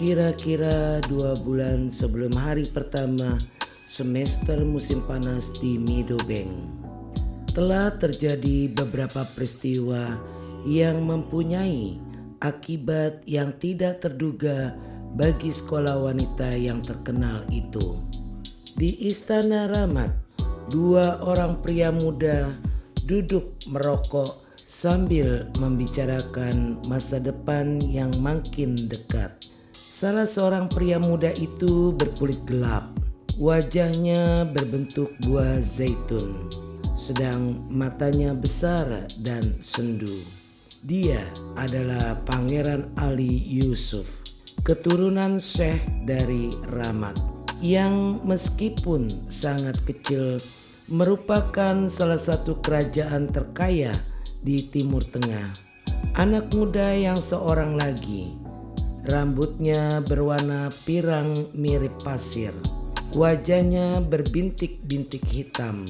Kira-kira dua bulan sebelum hari pertama semester musim panas di Midobeng, telah terjadi beberapa peristiwa yang mempunyai akibat yang tidak terduga bagi sekolah wanita yang terkenal itu. Di Istana Ramat, dua orang pria muda duduk merokok sambil membicarakan masa depan yang makin dekat. Salah seorang pria muda itu berkulit gelap. Wajahnya berbentuk buah zaitun, sedang matanya besar dan sendu. Dia adalah Pangeran Ali Yusuf, keturunan Syekh dari Ramat, yang meskipun sangat kecil merupakan salah satu kerajaan terkaya di Timur Tengah. Anak muda yang seorang lagi Rambutnya berwarna pirang mirip pasir. Wajahnya berbintik-bintik hitam.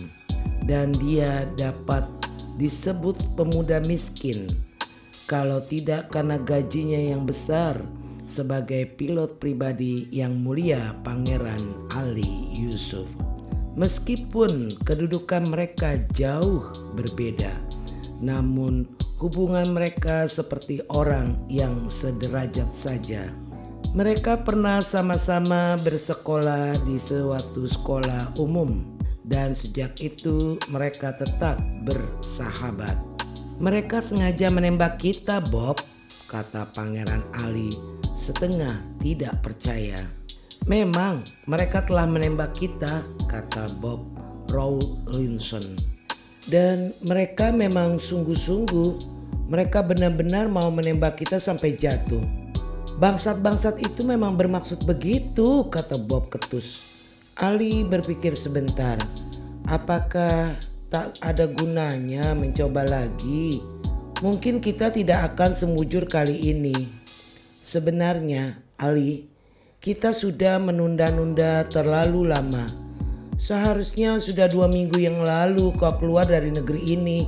Dan dia dapat disebut pemuda miskin. Kalau tidak karena gajinya yang besar sebagai pilot pribadi yang mulia Pangeran Ali Yusuf. Meskipun kedudukan mereka jauh berbeda, namun hubungan mereka seperti orang yang sederajat saja. Mereka pernah sama-sama bersekolah di suatu sekolah umum dan sejak itu mereka tetap bersahabat. Mereka sengaja menembak kita, Bob, kata Pangeran Ali setengah tidak percaya. Memang mereka telah menembak kita, kata Bob Rawlinson. Dan mereka memang sungguh-sungguh mereka benar-benar mau menembak kita sampai jatuh. Bangsat-bangsat itu memang bermaksud begitu, kata Bob ketus. Ali berpikir sebentar. Apakah tak ada gunanya mencoba lagi? Mungkin kita tidak akan semujur kali ini. Sebenarnya, Ali, kita sudah menunda-nunda terlalu lama Seharusnya sudah dua minggu yang lalu kau keluar dari negeri ini.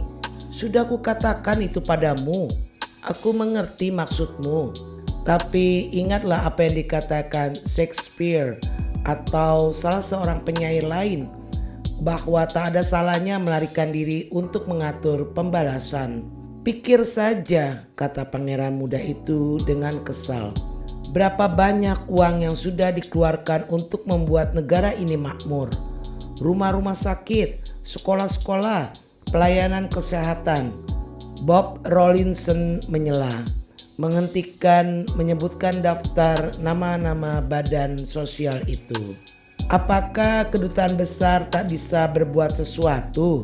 Sudah kukatakan itu padamu. Aku mengerti maksudmu. Tapi ingatlah apa yang dikatakan Shakespeare atau salah seorang penyair lain bahwa tak ada salahnya melarikan diri untuk mengatur pembalasan. Pikir saja, kata pangeran muda itu dengan kesal. Berapa banyak uang yang sudah dikeluarkan untuk membuat negara ini makmur rumah-rumah sakit, sekolah-sekolah, pelayanan kesehatan. Bob Rollinson menyela, menghentikan menyebutkan daftar nama-nama badan sosial itu. Apakah kedutaan besar tak bisa berbuat sesuatu?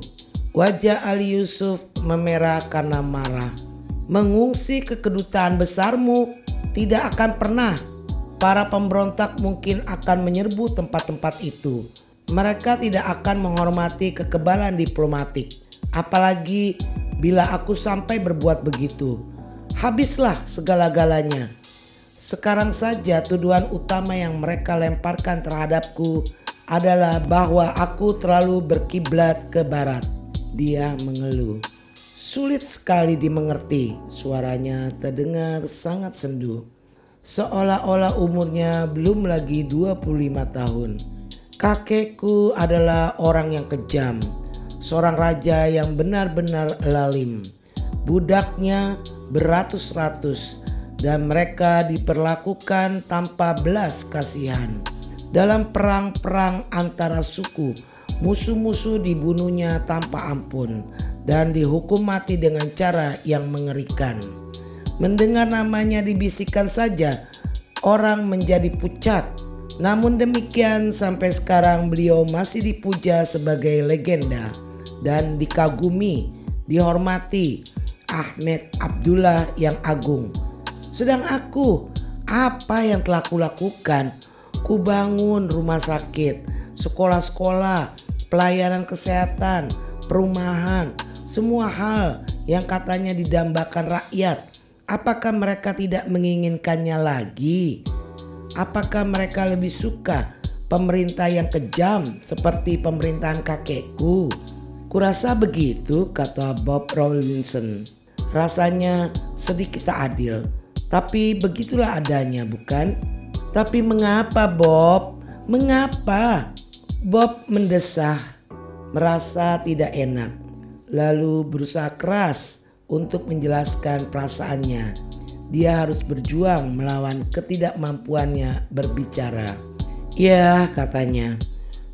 Wajah Ali Yusuf memerah karena marah. Mengungsi ke kedutaan besarmu tidak akan pernah. Para pemberontak mungkin akan menyerbu tempat-tempat itu mereka tidak akan menghormati kekebalan diplomatik. Apalagi bila aku sampai berbuat begitu. Habislah segala-galanya. Sekarang saja tuduhan utama yang mereka lemparkan terhadapku adalah bahwa aku terlalu berkiblat ke barat. Dia mengeluh. Sulit sekali dimengerti, suaranya terdengar sangat sendu. Seolah-olah umurnya belum lagi 25 tahun. Kakekku adalah orang yang kejam, seorang raja yang benar-benar lalim. Budaknya beratus-ratus dan mereka diperlakukan tanpa belas kasihan. Dalam perang-perang antara suku, musuh-musuh dibunuhnya tanpa ampun dan dihukum mati dengan cara yang mengerikan. Mendengar namanya dibisikkan saja, orang menjadi pucat namun demikian sampai sekarang beliau masih dipuja sebagai legenda dan dikagumi, dihormati Ahmed Abdullah yang agung. Sedang aku, apa yang telah kulakukan? Kubangun rumah sakit, sekolah-sekolah, pelayanan kesehatan, perumahan, semua hal yang katanya didambakan rakyat. Apakah mereka tidak menginginkannya lagi? Apakah mereka lebih suka pemerintah yang kejam seperti pemerintahan kakekku? Kurasa begitu kata Bob Rawlinson. Rasanya sedikit tak adil, tapi begitulah adanya bukan? Tapi mengapa Bob? Mengapa? Bob mendesah, merasa tidak enak, lalu berusaha keras untuk menjelaskan perasaannya. Dia harus berjuang melawan ketidakmampuannya berbicara. Ya, katanya,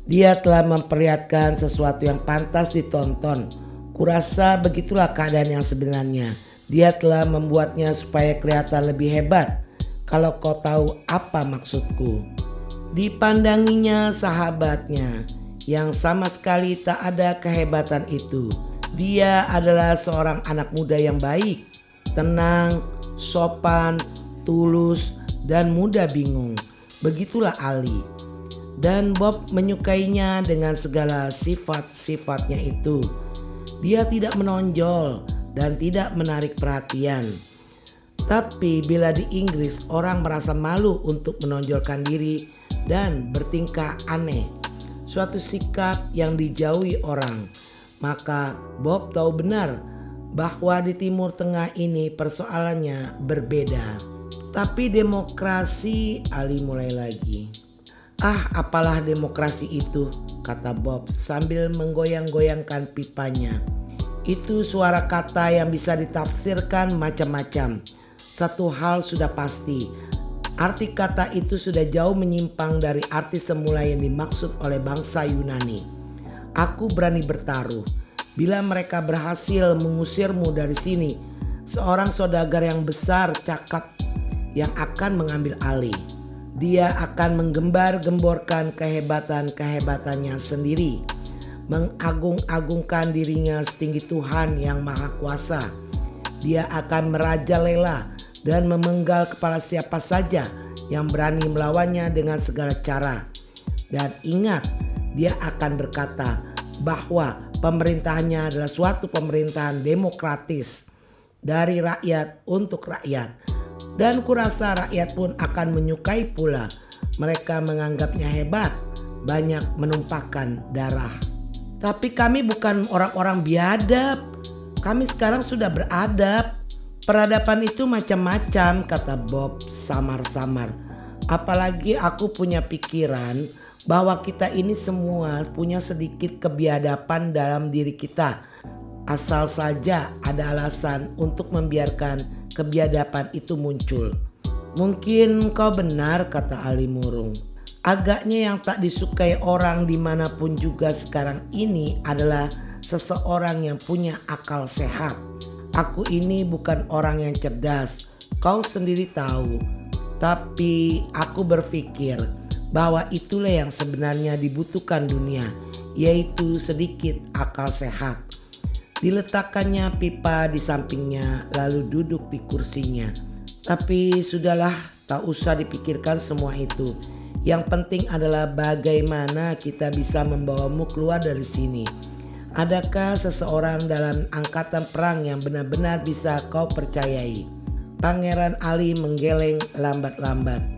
dia telah memperlihatkan sesuatu yang pantas ditonton. Kurasa begitulah keadaan yang sebenarnya. Dia telah membuatnya supaya kelihatan lebih hebat. Kalau kau tahu apa maksudku. Dipandanginya sahabatnya yang sama sekali tak ada kehebatan itu. Dia adalah seorang anak muda yang baik, tenang, sopan, tulus, dan mudah bingung. Begitulah Ali. Dan Bob menyukainya dengan segala sifat-sifatnya itu. Dia tidak menonjol dan tidak menarik perhatian. Tapi bila di Inggris orang merasa malu untuk menonjolkan diri dan bertingkah aneh, suatu sikap yang dijauhi orang, maka Bob tahu benar bahwa di Timur Tengah ini persoalannya berbeda. Tapi demokrasi Ali mulai lagi. Ah apalah demokrasi itu kata Bob sambil menggoyang-goyangkan pipanya. Itu suara kata yang bisa ditafsirkan macam-macam. Satu hal sudah pasti, arti kata itu sudah jauh menyimpang dari arti semula yang dimaksud oleh bangsa Yunani. Aku berani bertaruh Bila mereka berhasil mengusirmu dari sini, seorang saudagar yang besar cakap yang akan mengambil alih. Dia akan menggembar-gemborkan kehebatan-kehebatannya sendiri, mengagung-agungkan dirinya setinggi Tuhan yang Maha Kuasa. Dia akan merajalela dan memenggal kepala siapa saja yang berani melawannya dengan segala cara. Dan ingat, dia akan berkata bahwa Pemerintahannya adalah suatu pemerintahan demokratis dari rakyat untuk rakyat. Dan kurasa rakyat pun akan menyukai pula. Mereka menganggapnya hebat, banyak menumpahkan darah. Tapi kami bukan orang-orang biadab. Kami sekarang sudah beradab. Peradaban itu macam-macam, kata Bob samar-samar. Apalagi aku punya pikiran bahwa kita ini semua punya sedikit kebiadaban dalam diri kita. Asal saja ada alasan untuk membiarkan kebiadaban itu muncul. Mungkin kau benar kata Ali Murung. Agaknya yang tak disukai orang di mana pun juga sekarang ini adalah seseorang yang punya akal sehat. Aku ini bukan orang yang cerdas, kau sendiri tahu. Tapi aku berpikir bahwa itulah yang sebenarnya dibutuhkan dunia, yaitu sedikit akal sehat. Diletakkannya pipa di sampingnya, lalu duduk di kursinya. Tapi sudahlah, tak usah dipikirkan semua itu. Yang penting adalah bagaimana kita bisa membawamu keluar dari sini. Adakah seseorang dalam angkatan perang yang benar-benar bisa kau percayai? Pangeran Ali menggeleng lambat-lambat.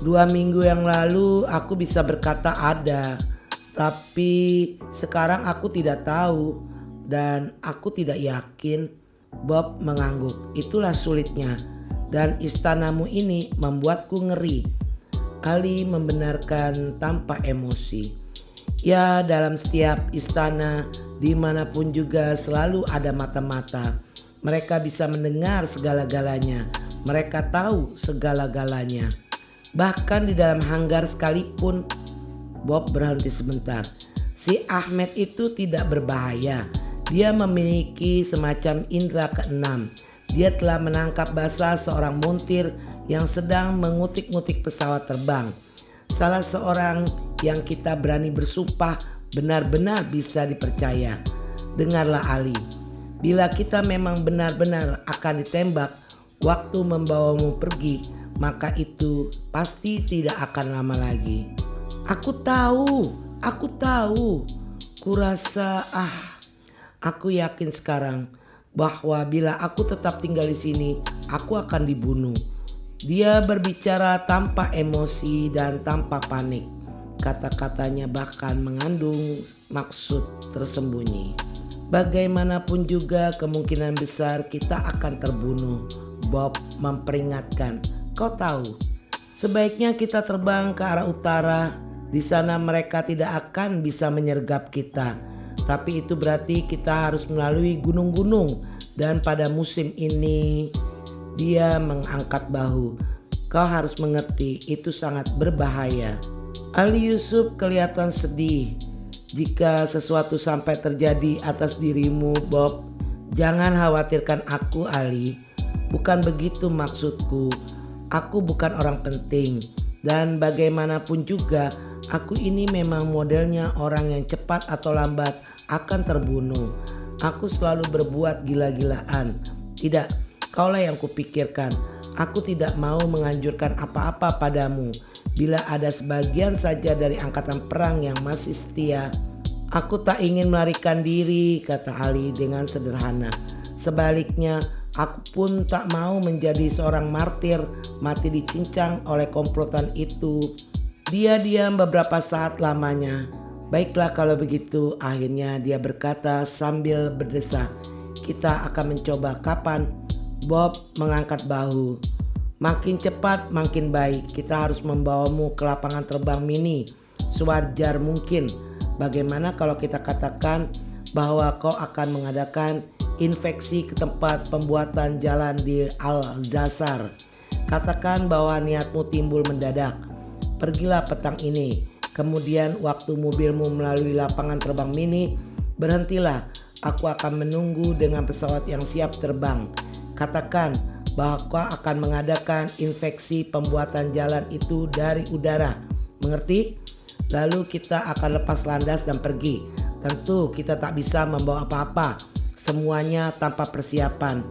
Dua minggu yang lalu aku bisa berkata ada, tapi sekarang aku tidak tahu dan aku tidak yakin. Bob mengangguk. Itulah sulitnya. Dan istanamu ini membuatku ngeri. Ali membenarkan tanpa emosi. Ya dalam setiap istana di mana pun juga selalu ada mata-mata. Mereka bisa mendengar segala-galanya. Mereka tahu segala-galanya. Bahkan di dalam hanggar sekalipun Bob berhenti sebentar. Si Ahmed itu tidak berbahaya. Dia memiliki semacam indera keenam. Dia telah menangkap basah seorang muntir yang sedang mengutik-ngutik pesawat terbang. Salah seorang yang kita berani bersumpah benar-benar bisa dipercaya. Dengarlah Ali, bila kita memang benar-benar akan ditembak, waktu membawamu pergi maka itu pasti tidak akan lama lagi. Aku tahu, aku tahu. Kurasa ah, aku yakin sekarang bahwa bila aku tetap tinggal di sini, aku akan dibunuh. Dia berbicara tanpa emosi dan tanpa panik. Kata-katanya bahkan mengandung maksud tersembunyi. Bagaimanapun juga kemungkinan besar kita akan terbunuh. Bob memperingatkan Kau tahu, Sebaiknya kita terbang ke arah utara. Di sana mereka tidak akan bisa menyergap kita. Tapi itu berarti kita harus melalui gunung-gunung dan pada musim ini dia mengangkat bahu. Kau harus mengerti itu sangat berbahaya. Ali Yusuf kelihatan sedih. Jika sesuatu sampai terjadi atas dirimu, Bob, jangan khawatirkan aku, Ali. Bukan begitu maksudku. Aku bukan orang penting, dan bagaimanapun juga, aku ini memang modelnya orang yang cepat atau lambat akan terbunuh. Aku selalu berbuat gila-gilaan. Tidak, kaulah yang kupikirkan. Aku tidak mau menganjurkan apa-apa padamu. Bila ada sebagian saja dari angkatan perang yang masih setia, aku tak ingin melarikan diri, kata Ali dengan sederhana. Sebaliknya, aku pun tak mau menjadi seorang martir mati dicincang oleh komplotan itu. Dia diam beberapa saat lamanya. Baiklah kalau begitu, akhirnya dia berkata sambil berdesah, kita akan mencoba kapan? Bob mengangkat bahu. Makin cepat makin baik, kita harus membawamu ke lapangan terbang mini sewajar mungkin. Bagaimana kalau kita katakan bahwa kau akan mengadakan infeksi ke tempat pembuatan jalan di Al-Zazar. Katakan bahwa niatmu timbul mendadak. Pergilah petang ini, Kemudian waktu mobilmu melalui lapangan terbang mini, berhentilah. Aku akan menunggu dengan pesawat yang siap terbang. Katakan bahwa kau akan mengadakan infeksi pembuatan jalan itu dari udara. Mengerti? Lalu kita akan lepas landas dan pergi. Tentu kita tak bisa membawa apa-apa. Semuanya tanpa persiapan.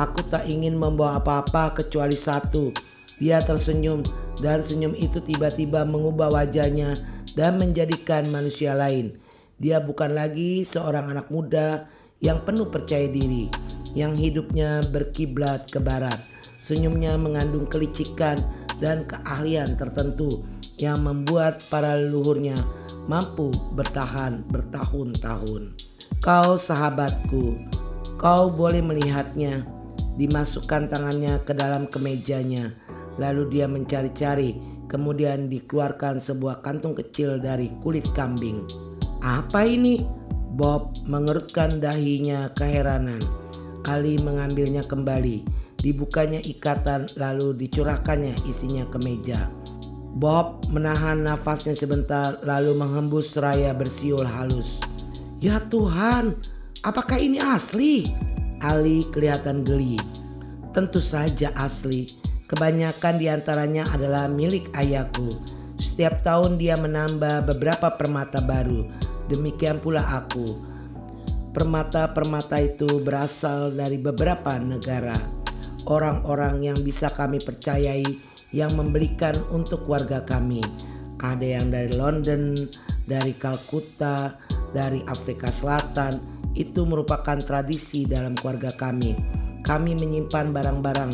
Aku tak ingin membawa apa-apa kecuali satu. Dia tersenyum dan senyum itu tiba-tiba mengubah wajahnya dan menjadikan manusia lain. Dia bukan lagi seorang anak muda yang penuh percaya diri, yang hidupnya berkiblat ke barat. Senyumnya mengandung kelicikan dan keahlian tertentu yang membuat para leluhurnya mampu bertahan bertahun-tahun. Kau sahabatku, kau boleh melihatnya. Dimasukkan tangannya ke dalam kemejanya Lalu dia mencari-cari, kemudian dikeluarkan sebuah kantung kecil dari kulit kambing. Apa ini? Bob mengerutkan dahinya keheranan. Ali mengambilnya kembali. Dibukanya ikatan lalu dicurahkannya isinya ke meja. Bob menahan nafasnya sebentar lalu menghembus seraya bersiul halus. Ya Tuhan, apakah ini asli? Ali kelihatan geli. Tentu saja asli. Kebanyakan di antaranya adalah milik ayahku. Setiap tahun dia menambah beberapa permata baru. Demikian pula aku. Permata-permata itu berasal dari beberapa negara. Orang-orang yang bisa kami percayai yang membelikan untuk warga kami. Ada yang dari London, dari Kalkuta, dari Afrika Selatan. Itu merupakan tradisi dalam keluarga kami. Kami menyimpan barang-barang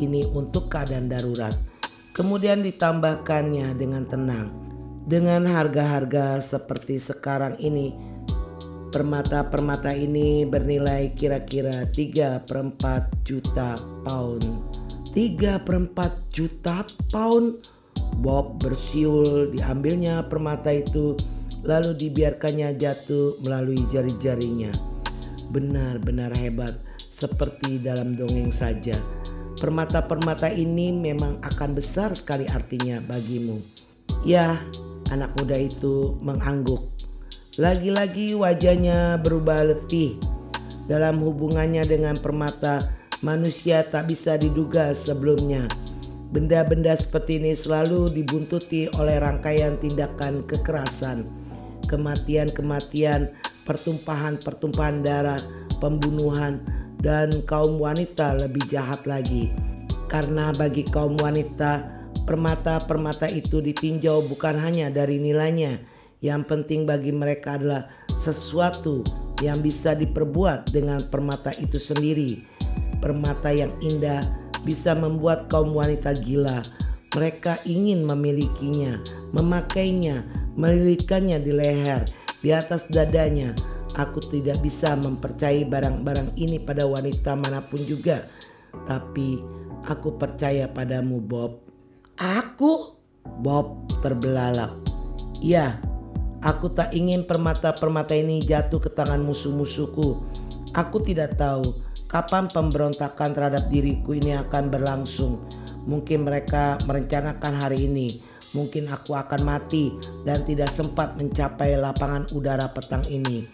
ini untuk keadaan darurat. Kemudian ditambahkannya dengan tenang. Dengan harga-harga seperti sekarang ini, permata-permata ini bernilai kira-kira 3 per 4 juta pound. 3 per 4 juta pound? Bob bersiul diambilnya permata itu lalu dibiarkannya jatuh melalui jari-jarinya. Benar-benar hebat seperti dalam dongeng saja. Permata-permata ini memang akan besar sekali artinya bagimu. Ya, anak muda itu mengangguk. Lagi-lagi wajahnya berubah letih. Dalam hubungannya dengan permata, manusia tak bisa diduga sebelumnya. Benda-benda seperti ini selalu dibuntuti oleh rangkaian tindakan kekerasan, kematian-kematian, pertumpahan-pertumpahan darah, pembunuhan, dan kaum wanita lebih jahat lagi. Karena bagi kaum wanita, permata-permata itu ditinjau bukan hanya dari nilainya, yang penting bagi mereka adalah sesuatu yang bisa diperbuat dengan permata itu sendiri. Permata yang indah bisa membuat kaum wanita gila. Mereka ingin memilikinya, memakainya, melilitkannya di leher, di atas dadanya, Aku tidak bisa mempercayai barang-barang ini pada wanita mana pun juga. Tapi aku percaya padamu Bob. Aku? Bob terbelalak. Iya, aku tak ingin permata-permata ini jatuh ke tangan musuh-musuhku. Aku tidak tahu kapan pemberontakan terhadap diriku ini akan berlangsung. Mungkin mereka merencanakan hari ini. Mungkin aku akan mati dan tidak sempat mencapai lapangan udara petang ini.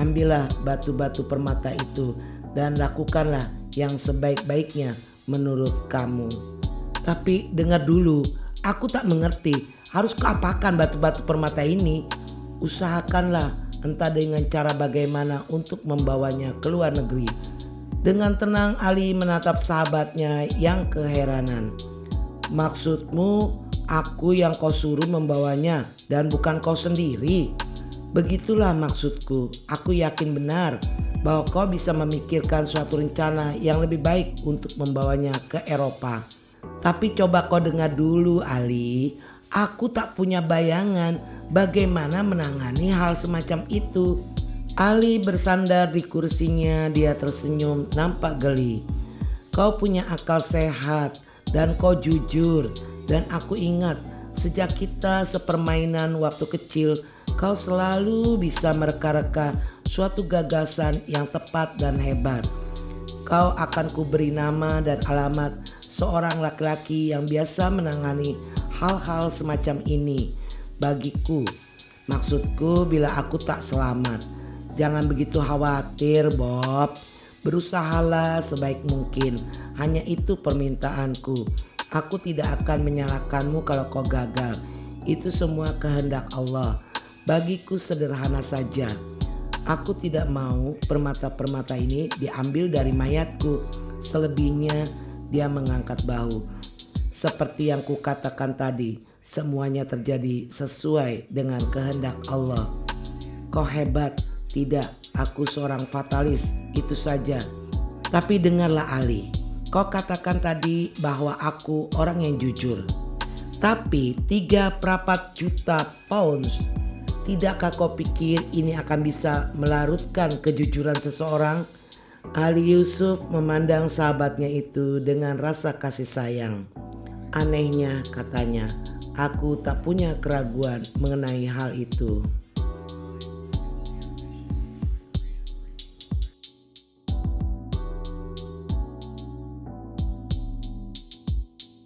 Ambillah batu-batu permata itu dan lakukanlah yang sebaik-baiknya menurut kamu. Tapi dengar dulu, aku tak mengerti harus keapakan batu-batu permata ini. Usahakanlah entah dengan cara bagaimana untuk membawanya ke luar negeri. Dengan tenang Ali menatap sahabatnya yang keheranan. Maksudmu aku yang kau suruh membawanya dan bukan kau sendiri? Begitulah maksudku. Aku yakin benar bahwa kau bisa memikirkan suatu rencana yang lebih baik untuk membawanya ke Eropa. Tapi coba kau dengar dulu Ali, aku tak punya bayangan bagaimana menangani hal semacam itu. Ali bersandar di kursinya, dia tersenyum nampak geli. Kau punya akal sehat dan kau jujur dan aku ingat sejak kita sepermainan waktu kecil kau selalu bisa mereka-reka suatu gagasan yang tepat dan hebat. Kau akan kuberi nama dan alamat seorang laki-laki yang biasa menangani hal-hal semacam ini bagiku. Maksudku bila aku tak selamat. Jangan begitu khawatir Bob. Berusahalah sebaik mungkin. Hanya itu permintaanku. Aku tidak akan menyalahkanmu kalau kau gagal. Itu semua kehendak Allah. Bagiku sederhana saja. Aku tidak mau permata-permata ini diambil dari mayatku. Selebihnya dia mengangkat bahu. Seperti yang kukatakan tadi, semuanya terjadi sesuai dengan kehendak Allah. Kau hebat, tidak, aku seorang fatalis, itu saja. Tapi dengarlah Ali, kau katakan tadi bahwa aku orang yang jujur. Tapi tiga perapat juta pounds Tidakkah kau pikir ini akan bisa melarutkan kejujuran seseorang? Ali Yusuf memandang sahabatnya itu dengan rasa kasih sayang. Anehnya katanya, aku tak punya keraguan mengenai hal itu.